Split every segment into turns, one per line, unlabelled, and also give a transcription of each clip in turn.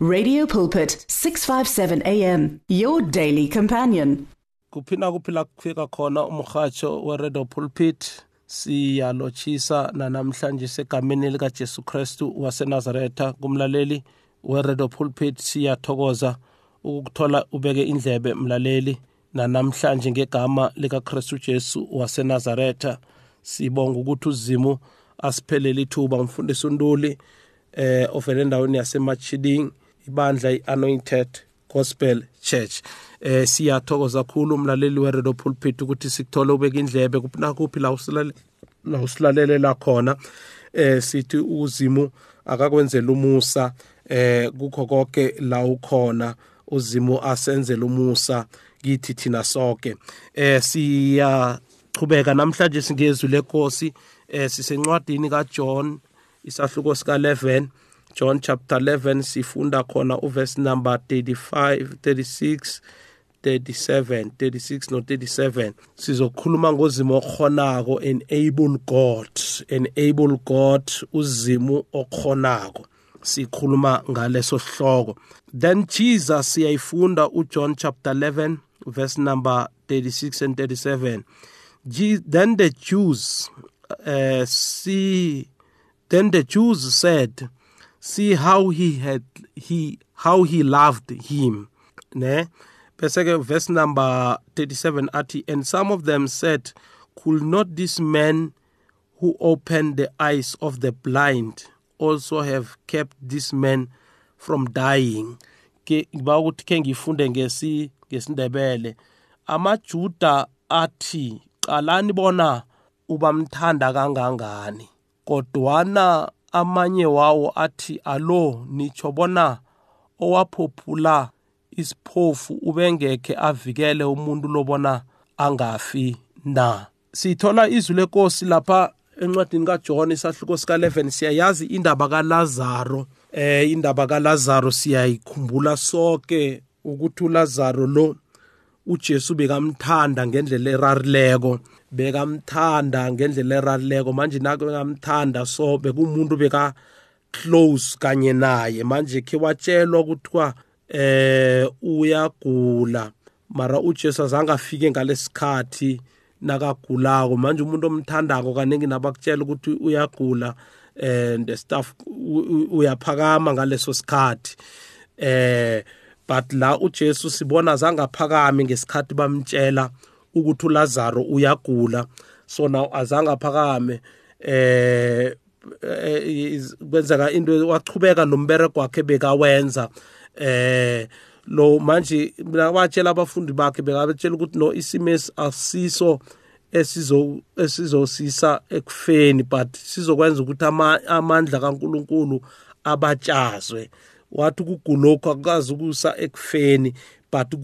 Radio Pulpit 657 AM your daily companion.
kuphina kuphila kufika khona umrhatsho weredo pulpit siyalochisa nanamhlanje segameni likajesu kristu wasenazaretha. Kumlaleli weredo pulpit siyathokoza ukuthola ubeke indlebe mlaleli nanamhlanje ngegama likakristu jesu wasenazaretha. Sibonga ukuthi uzimu asiphelele ithuba umfundisi untuli eh ovele endaweni yasemachiding ibandla i-anointed gospel church. Eh siyathokoza kakhulu umlaleli weredo pulpit ukuthi sikuthole ubeka indlebe nakuphi la usilale la usilalelela khona. Eh sithi uzimu akakwenzela umusa. Eh kukho konke la ukhona uzimu asenzele umusa kithi thina sonke eh siyachubeka namhlanje singezwi lenkosi. Eh sisencwadini kaJohn isahluko sika 11 John chapter 11 sifunda khona uverse number 35 36 37 36 no 37 sizokhuluma ngozimo okhonako enable God enable God uzimu okhonako. Sikhuluma ngaleso sihloko then Jesus siyayifunda uJohn chapter 11 verse number 36 and 37 Je- then the Jews uh, see then the Jews said see how he had he how he loved him ne? Bese verse number 37 athi and some of them said could not this man who opened the eyes of the blind also have kept this man from dying ngiba ukuthi ke ngifunde ngesi ngesindebele amajuda athi qalani bona ubamthanda kangangani kodwana amanye wawo athi alo nitsho bona owaphophula isiphofu ubengekhe avikele umuntu lobona angafi na. Sithola izwi lenkosi lapha encwadini kaJohn isahluko sika11 siyayazi indaba kaLazaro eh indaba kaLazaro siyayikhumbula sonke ukuthi uLazaro lo uJesu bekamthanda ngendlela erarileko. Bekamthanda ngendlela erarileko manje nake bekamthanda so bekumuntu beka close kanye naye. Manje ke watshelwa ukuthiwa eh uyagula. Mara uJesu azange afike ngalesikhathi nakagulako. Manje umuntu omthandako kaningi nabakutshela ukuthi uyagula and u- u- uyaphakama ngaleso sikhathi. Eh but la uJesu sibona zangaphakami ngesikhathi bamtshela. Ukuthi uLazaro uyagula. So now azange aphakame eh eh, is- kwenzeka into wachubeka nombereko wakhe bekawenza. Eh lo manje batshela abafundi bakhe bekabatshela ukuthi no isimesi asiso esizo esizosisa ekufeni but sizokwenza ukuthi ama- amandla kaNkuluNkulu abatshazwe. Wathi ukugulokho akukazi ukusa ekufeni but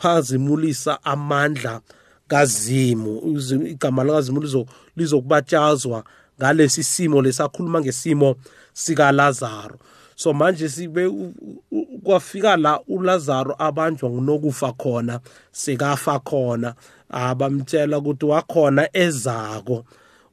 kuzophazimulisa amandla kazimu. Igama likazimu lizo- lizokubatshazwa ngalesi simo lesakhuluma ngesimo sikaLazaro. So manje sibe kwafika la uLazaro abanjwa ngunokufa khona sekafa khona abamtshela ukuthi wakhona ezako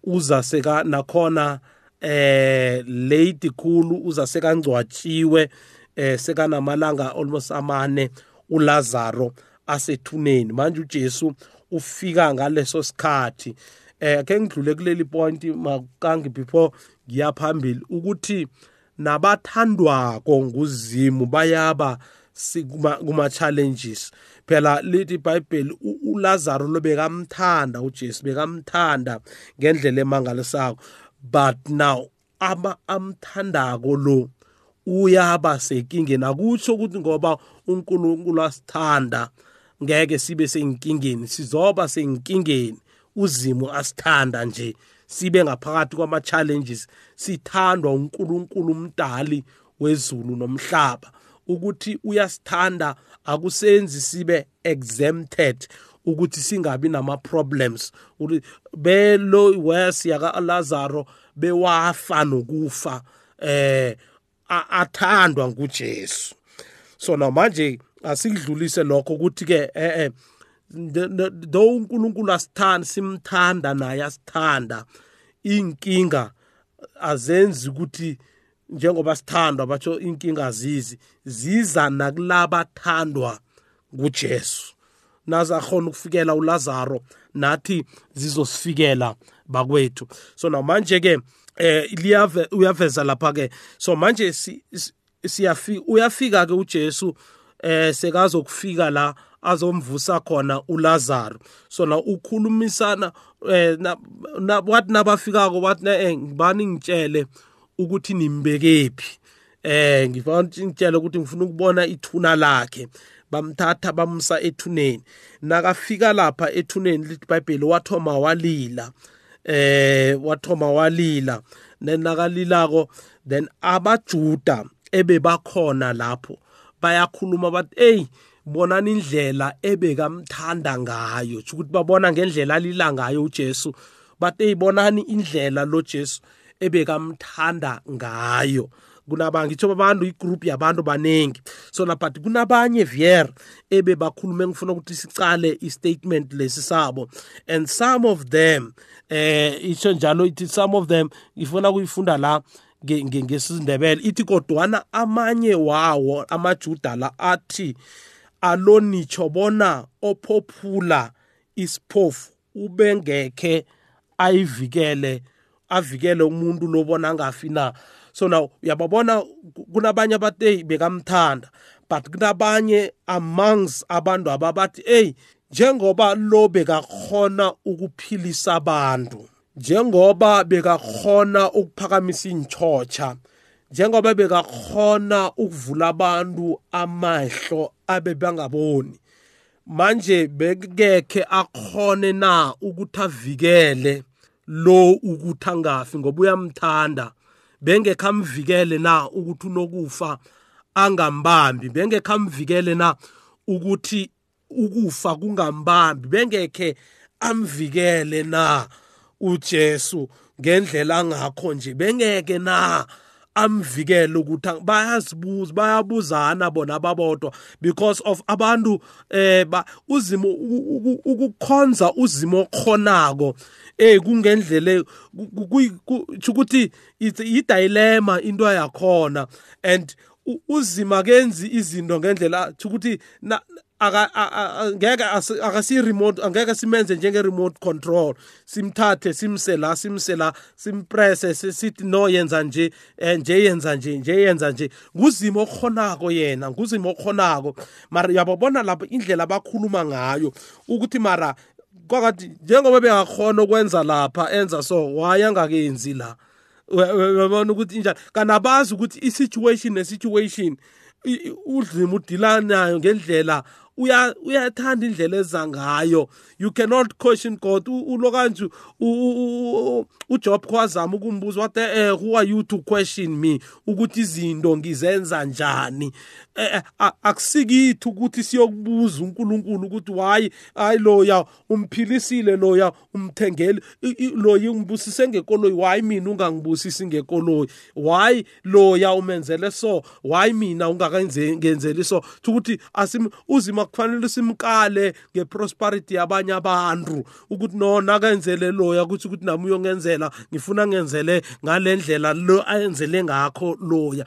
uza seka nakhona eh late khulu uza sekangcwatshiwe eh sekanamalanga almost amane uLazaro asethuneni. Manje uJesu ufika ngaleso sikhathi. Eh ke ngidlule kuleli point makangi before ngiyaphambili ukuthi nabathandwako nguzimu bayaba kuma challenges phela lithi iBhayibheli uLazaro lo bekamthanda uJesu bekamthanda ngendlela emangalisako but now ama amthandako lo uyaba senkingeni akutsho ukuthi ngoba uNkulunkulu asithanda ngeke sibe senkingeni sizoba senkingeni uzimo asithanda nje sibe ngaphakathi kwama challenges sithandwa uNkulunkulu umdali wezulu nomhlaba. Ukuthi uyasithanda akusenzi sibe exempted ukuthi singabi nama problems belo worse yaka Lazaro bewafa nokufa eh athandwa nguJesu. So na manje asikudlulise lokho ukuthi ke eh eh do uNkulunkulu asithanda simthanda naye asithanda inkinga azenzi ukuthi njengoba sithandwa batsho inkinga zizi ziza nakulabathandwa nguJesu nazakhona ukufikela uLazaro nathi zizosifikela bakwethu. So namanje ke eh liyave uyaveza lapha ke. So manje siyafika uyafika ke uJesu eh sekazokufika la azomvusa khona uLazaro. So na ukhulumisana eh wathi nabafikako wathi eh ngibani ngitshele ukuthi nimbekephi? Eh ngifuna ukuthi ngifuna ukubona ithuna lakhe. Bamthatha bamsa ethuneni. Nakafika lapha ethuneni lithi iBhayibheli wathoma walila. Eh wathoma walila. Nenakalilako then abajuda ebebakhona lapho. Bayakhuluma bathi hey bonani indlela ebekamthanda ngayo. Ukuthi babona ngendlela alila ngayo uJesu. Bathi hey bonani indlela lo Jesu ebekamthanda ngayo. Kunaba ngitsho abantu igroup yabantu baningi. So na but kunabanye vier ebe bakhulume ngifuna ukuthi sicale istatement lesi sabo. And some of them eh itsho njalo ithi some of them ifuna kuyifunda la ngesindebele. Ithi kodwana amanye wawo amajuda la athi alonitsho bona ophophula isiphofu ubengekhe ayivikele avikele umuntu lobona angafi na. So now uyababona kunabanye abathi hey bekamthanda. But kunabanye amongst abantu ababathi hey njengoba lo bekakhona ukuphilisa abantu. Njengoba bekakhona ukuphakamisa intshotsha njengoba bekakhona ukuvula abantu amahlo abe bangaboni manje bekekhe akhone na ukuthi avikele lo ukuthi angafi ngoba uyamthanda. Bengekho amvikele na ukuthi unokufa angambambi? Bengekho amvikele na ukuthi ukufa kungambambi? Bengekhe amvikele na uJesu ngendlela angakho nje bengeke na? Amvikele ukuthi bayazibuza bayabuzana bona babodwa because of abantu eh uzimo ukukhonza uzimo okhonako. Eh kungendlela ukuthi i dilemma into yakhona. And uzima kenzi izinto ngendlela ukuthi ngeke akasi remote angeke simenze njenge remote control. Simthathe simse la simse la simpresse sithi no yenza nje eh, nje yenza nje nje yenza nje. Nguzimo okhonako yena nguzimo okhonako. Mara uyababona lapho indlela abakhuluma ngayo ukuthi mara kwakathi njengoba bengakhona ukwenza lapha enza so wayangakenzi la? Uyabona ukuthi njani kanabazi ukuthi i-situation ne-situation udlima udilanayo ngendlela uyathanda indlela eza ngayo. You cannot question god. Ulo kanje ujob kwazama ukumbuza what eh who are you to question me? Ukuthi izinto ngizenza njani? Eh, eh akusikithi ukuthi siyokubuza uNkulunkulu ukuthi why hayi loya umphilisile loya umthengele loya ungibusise ngekoloyi. Why mina ungangibusisi ngekoloyi? Why loya umenzele so? Why mina ungakangenzeli so? Ukuthi asim uzima kufanele simkale ngeprosperity yabanye abantu ukuthi no nakenzele loya ukuthi ukuthi nami uyongenzela ngifuna ngenzele ngalendlela lo ayenzele ngakho loya.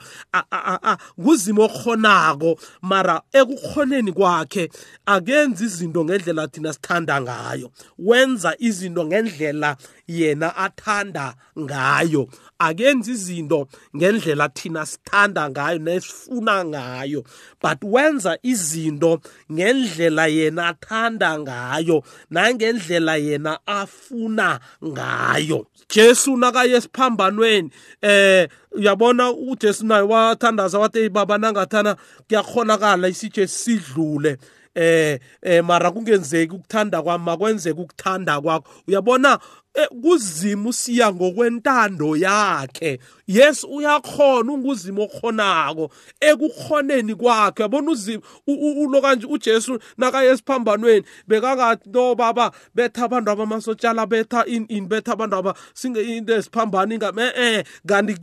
Kuzimo okhonako mara ekukhoneni kwakhe akenzi izinto ngendlela thina sithanda ngayo. Wenza izinto ngendlela yena athanda ngayo. Akenzi izinto ngendlela thina sithanda ngayo nesifuna ngayo but wenza izinto ngendlela yena athanda ngayo nangendlela yena afuna ngayo. Jesu nakaye esiphambanweni eh uyabona uJesu naye wathandaza wathi baba nangathana kuyakhonakala isitshe sidlule. Eh eh mara kungenzeki ukuthanda kwami makwenzeke ukuthanda kwakho. Uyabona Eh, kuzima usiya ngokwentando yakhe. Yes uyakhona unguzimo okhonako. Ekukhoneni kwakhe yabona uzimo ulo kanje uJesu nakaye esiphambanweni bekakathi no baba betha abantu abamasotshala betha in in betha abantu aba into esiphambana ingame eh kanti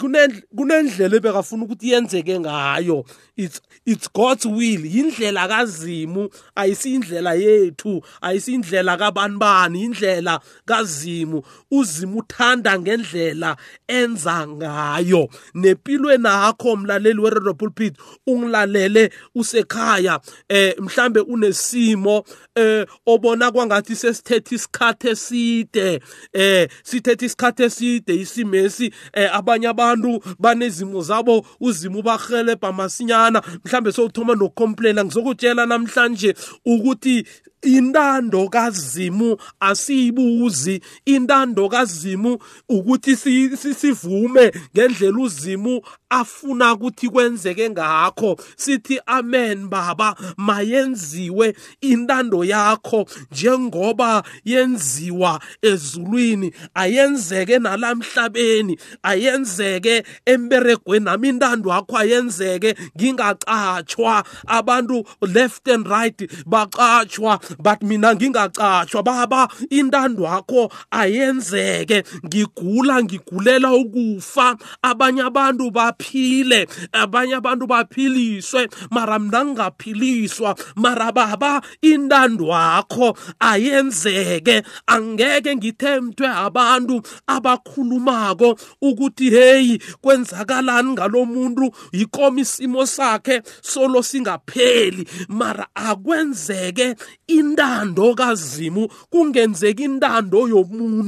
kunendlela ebekafuna ukuthi yenzeke ngayo. It's it's God's will. Indlela kazimu ayisindlela yethu ayisindlela kabanibani indlela kazimu. Uzimu uzimu uthanda ngendlela enza ngayo. Nempilweni nakho mlaleli weredo pulpit ungilalele usekhaya eh mhlambe unesimo eh obona kwangathi sesithethe isikhathe eside eh sithethe isikhathe eside isimesi eh abanye abantu banezimo zabo uzimo bahelebha masinyana mhlambe sowuthoma nokucomplaina. Ngizokutshela namhlanje ukuthi intando kazimu asiyibuzi intando kazimu ukuthi sivume ngendlela uzimu afuna ukuthi kwenzeke ngakho. Sithi amen baba mayenziwe intando yakho njengoba yenziwa ezulwini. Ayenzeke nalamhlabeni ayenzeke emberegweni nami intando yakho ayenzeke. Ngingacatshwa abantu left and right bacatshwa but mina ngingacatshwa baba intando yakho ayenzeke ngigula ngigulela ukufa. Abanye abantu baphile abanye abantu baphiliswe. Mara mina ngingaphiliswa mara baba intando yakho ayenzeke. Angeke ngithemthwe abantu abakhulumako ukuthi hey kwenzakalani ngalomuntu yikoma isimo sakhe solo singapheli. Mara akwenzeke intando kazimu kungenzeka intando yomuntu.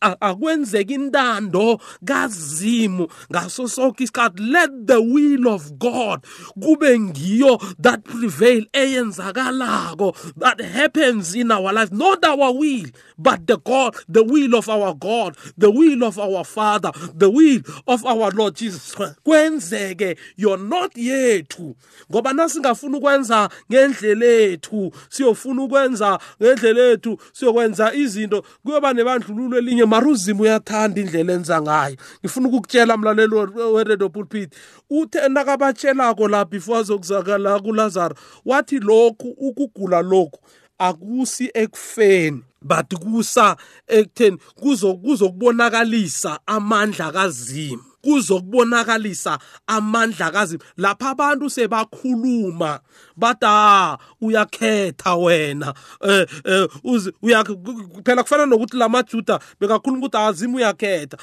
Akwenzeka intando kazimu ngaso sonke isikhathi. Let the will of god kube ngiyo that prevail eyenzakalako that happens in our life. Not our will but the god the will of our god the will of our father the will of our lord jesus kwenzeke you're not yethu ngoba nasingafuna ukwenza ngendlela ethu siyofuna ukwenza ngendlela ethu siyokwenza izinto kuyoba nebandlululo elinye mara uzima uyathanda indlela enza ngayo. Ngifuna ukukutshela mlaleli weredo pulpit uthe nakabatshelako la before azokuzakala kulazaro wathi lokhu ukugula lokhu akusi ekufeni but kusa ekutheni kuzokubonakalisa amandla kazimu kuzokubonakalisa amandla kazimu lapha abantu sebakhuluma bathi ah uyakhetha wena eh, eh phela kufana nokuthi lamajuda bekakhuluma ukuthi azimu uyakhetha.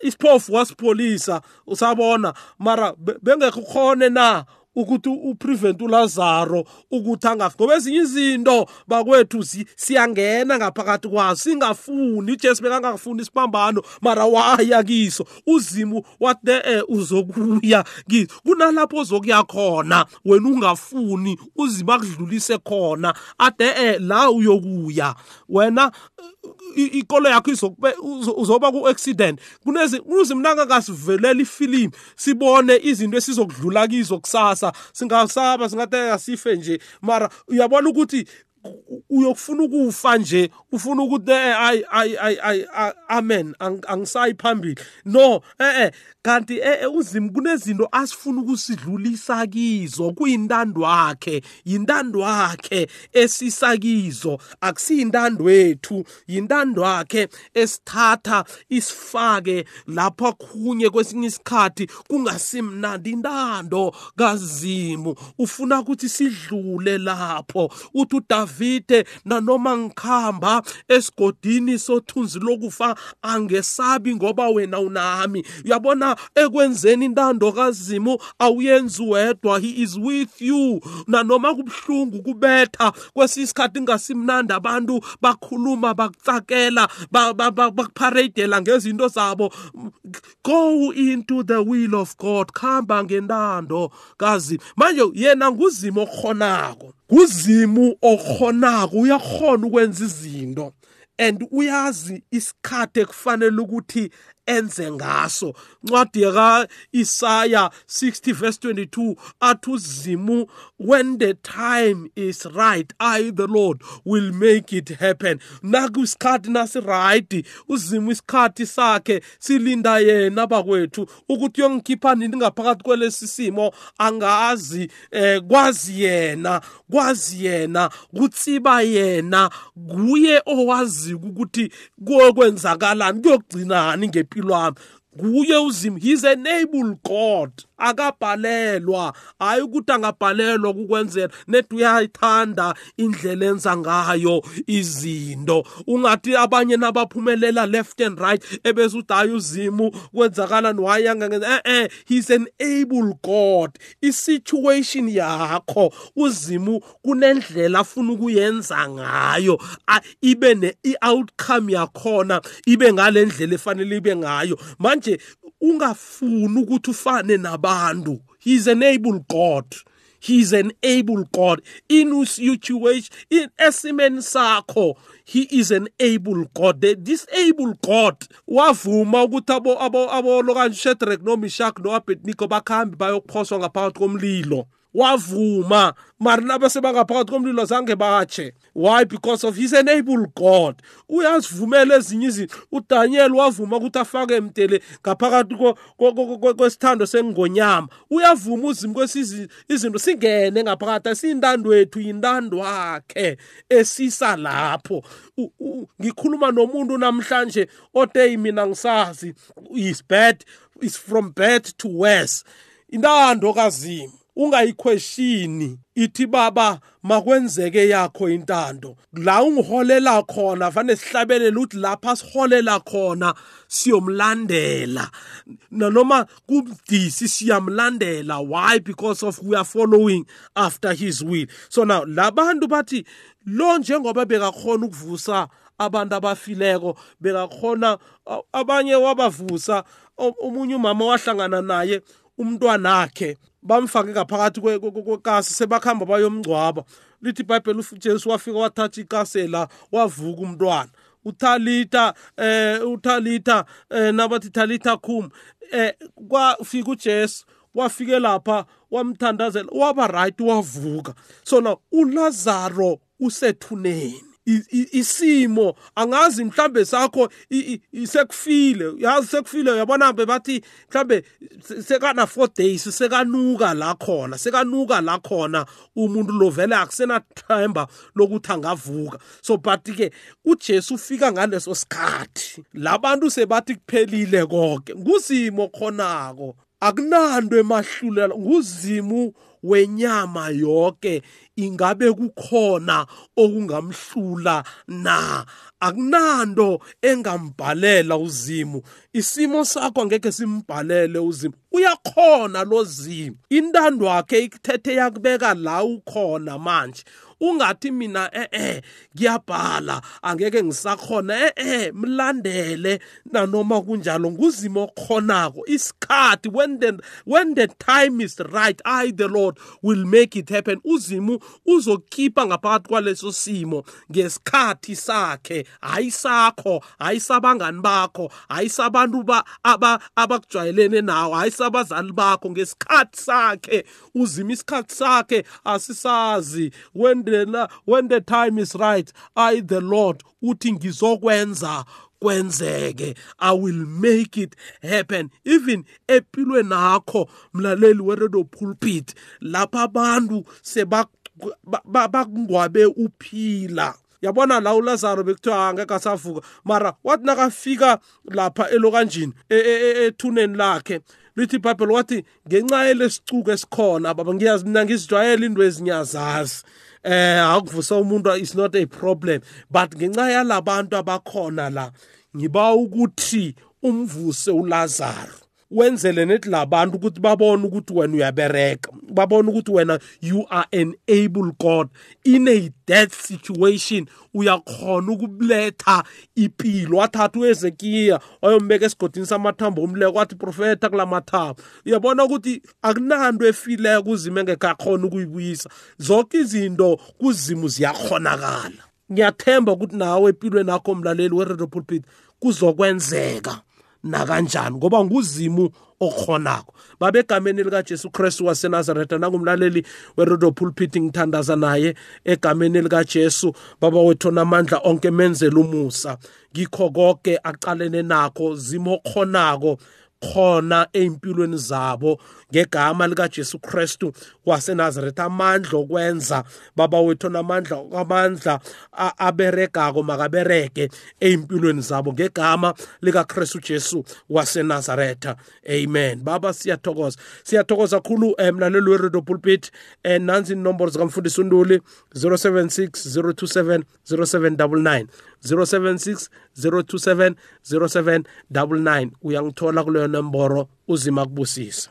Isiphofu wasipholisa usabona mara bengekho khone na? Ukuthi uprevent ulazaro ukuthi angafi ngoba ezinye izinto bakwethu siyangena ngaphakathi kwazo singafuni ujesu bekangafuni isibambano mara waya kiso. Uzimu wathi eh uzokuya kiso. Kunalapho ozokuya khona wena ungafuni uzima akudlulise khona ade la uyokuya. Wena ikolo yakho uzoba ku-accident kunezi uzimnanga kasivelela ifilimu sibone izinto esizokudlula kizo kusasa singasaba singathi asife nje mara uyabona ukuthi uyokufuna ukufa nje ufuna ukuthi ay ay ay amen angisayi phambili. No eh eh kanti eh uzimo kunezinto asifuna ukusidlulisa kizo kuyintando yakhe yintando yakhe esisakizo akusiyintando yethu yintando yakhe esithatha isifake lapha khunye kwesinye isikhathi kungasimnandi intando kazimu. Ufuna ukuthi sidlule lapho uthi uDavide nanoma ngikhamba esigodini sothunzi lokufa angesabi ngoba wena unami. Uyabona ekwenzeni intando kazimu awuyenzi wedwa he is with you. Nanoma kubhlungu kubetha kwesisikhathi ngasimnandi abantu bakhuluma bakutsakela bakupharadela ngezinto zabo. Go into the will of God khamba ngentando kazimu. Manje yena nguzimo okhonako. Kuzimu okhonako uyakhona ukwenza izinto and uyazi isikhathi ekufanele ukuthi enze ngaso. Ncwadi yaka Isaya 60 verse 22 athi uzimu when the time is right i the lord will make it happen. Nakusikhathi nasi right uzimu isikhathi sakhe silinda yena bakwethu ukuthi uyongikhipha nini ngaphakathi kwelesi simo. Angazi eh kwazi yena kwazi yena kutsiba yena kuye owazi ukuthi kuyokwenzakalani kuyogcinani ngempilo yami. Nguye uzimo he's an able god. Akabhalelwa. Hayi ukuthi angabhalelwa kukwenzela. Net uyayithanda indlela enza ngayo izinto. Ungathi abanye nabaphumelela left and right ebese uthi hayi uzimu kwenzakala niwayangangenza eh eh he's an able god. I-situation yakho uzimu kunendlela afuna ukuyenza ngayo. Ibe ne-outcome yakhona ibe ngale ndlela efanele ibe ngayo. Manje ungafuni ukuthi ufane nabantu. He's an able god. He's an able god. In situation in esimeni sakho he is an able god. The disable god wavuma ukuthi abo abo abo lokanje Shadrach no Meshach no Abednego bakhambi bayokuphoswa ngaphakathi komlilo. Wavuma. Mari nabase bangaphakathi komlilo zange batshe. Why? Because of he's an able god. Uyazivumela ezinye izinto. Udaniel wavuma ukuthi afake emtele ngaphakathi kwesithando sengonyama. Uyavuma uzima kwesizi izinto singene ngaphakathi asiyintando wethu yintando wakhe esisa lapho. Ngikhuluma nomuntu namhlanje otey mina ngisazi. Is bad is from bad to worse. Intando kazima ungayikhweshini ithi baba makwenzeke yakho intando. La ungiholela khona fanele sihlabelele ukuthi lapha siholela khona siyomlandela. Noma kumdisi siyamlandela. Why? Because of we are following after his will. So now labantu bathi lo njengoba bekakhona ukuvusa abantu abafileko bekakhona abanye wabavusa omunye umama wahlangana naye umntwana wakhe bamfake ngaphakathi kwekasi sebakhamba bayomngcwaba. Lithi ibhayibheli ujesu wafika wathatha ikase la wavuka umntwana. Uthalitha eh uthalitha eh nabathi thalitha khum eh kwafika ujesu wafike lapha wamthandazela waba right wavuka. So now ulazaro usethuneni. Isimo angazi mhlambe sakho sekufile yazi sekufile uyabona bebathi mhlambe sekana 4 days sekanuka la khona sekanuka la khona umuntu lo vele akusena themba lokuthi angavuka. So but ke uJesu ufika ngaleso sikhathi labantu sebathi kuphelile konke. Nguzimo khonako akunanto emahlulela nguzimu wenyama yonke ingabe kukhona okungamhlula na? Akunanto engambhalela uzimu. Isimo sakho angeke simbhalele uzimu. Uyakhona lo zimu. Intando yakhe ikuthethe yakubeka la ukhona manje. Ungathi mina eh eh ngiyabhala angeke ngisakhona eh eh mlandele. Nanoma kunjalo nguzimo okhonako isikhathi when the when the time is right i the lord will make it happen. Uzimu uzokhipha ngaphakathi kwaleso simo ngesikhathi sakhe. Ayisakho ayisabangani bakho ayisabantu ba abakujwayelene nawo ayisabazali bakho. Ngesikhathi sakhe uzima isikhathi sakhe asisazi when the, when the time is right i the lord uthi ngizokwenza kwenzeke. I will make it happen. Even empilweni nakho mlaleli weredo pulpit lapha abantu sebakungwabe uphila. Yabona la uLazaro bekuthiwa angeke asavuka mara wathi nakafika lapha elokanjini ethuneni lakhe lithi ibhayibheli wathi ngenxa yelesicuko esikhona baba ngiyazi mina ngizijwayele into ezinyazazi eh akuvusa umuntu is not a problem. But ngenxa yalabantu abakhona la ngiba ukuthi umvuse uLazaro. Wenzele nethi labantu ukuthi babone ukuthi wena uyabereka babone ukuthi wena you are an able god. In a death situation uyakhona ukubuletha impilo wathatha uhezekiya wayombeka esigodini samathambo omleko wathi profeta kula mathambo. Uyabona ukuthi akunanto efileko kuzima engekho akhona ukuyibuyisa. Zonke izinto kuzimu ziyakhonakala ngiyathemba ukuthi nawe empilweni akho mlaleli weredo pulpit kuzokwenzeka. Nakanjani ngoba nguzimu okhonako. Babegameni likaJesu Kristu waseNazaretha nangumlaleli weRodo Pulpit ngithandaza naye egameni likaJesu baba wethu namandla onke menzela umusa. Ngikho konke aqalene nakho zimo khonako khona empilweni zabo. Ngegama likaJesu Kristu waseNazaretha amandla okwenza baba wethu namandla amandla aberegako makabereke eimpilweni zabo ngegama likaKristu Jesu waseNazaretha amen. Baba siyathokoza. Siyathokoza kakhulu emlaleli weRadio Pulpit and nansi inombolo zikamfundisi uNduli 076 027 0799 076 027 0799 uyangithola kuleyo nomboro uzima kubusisa.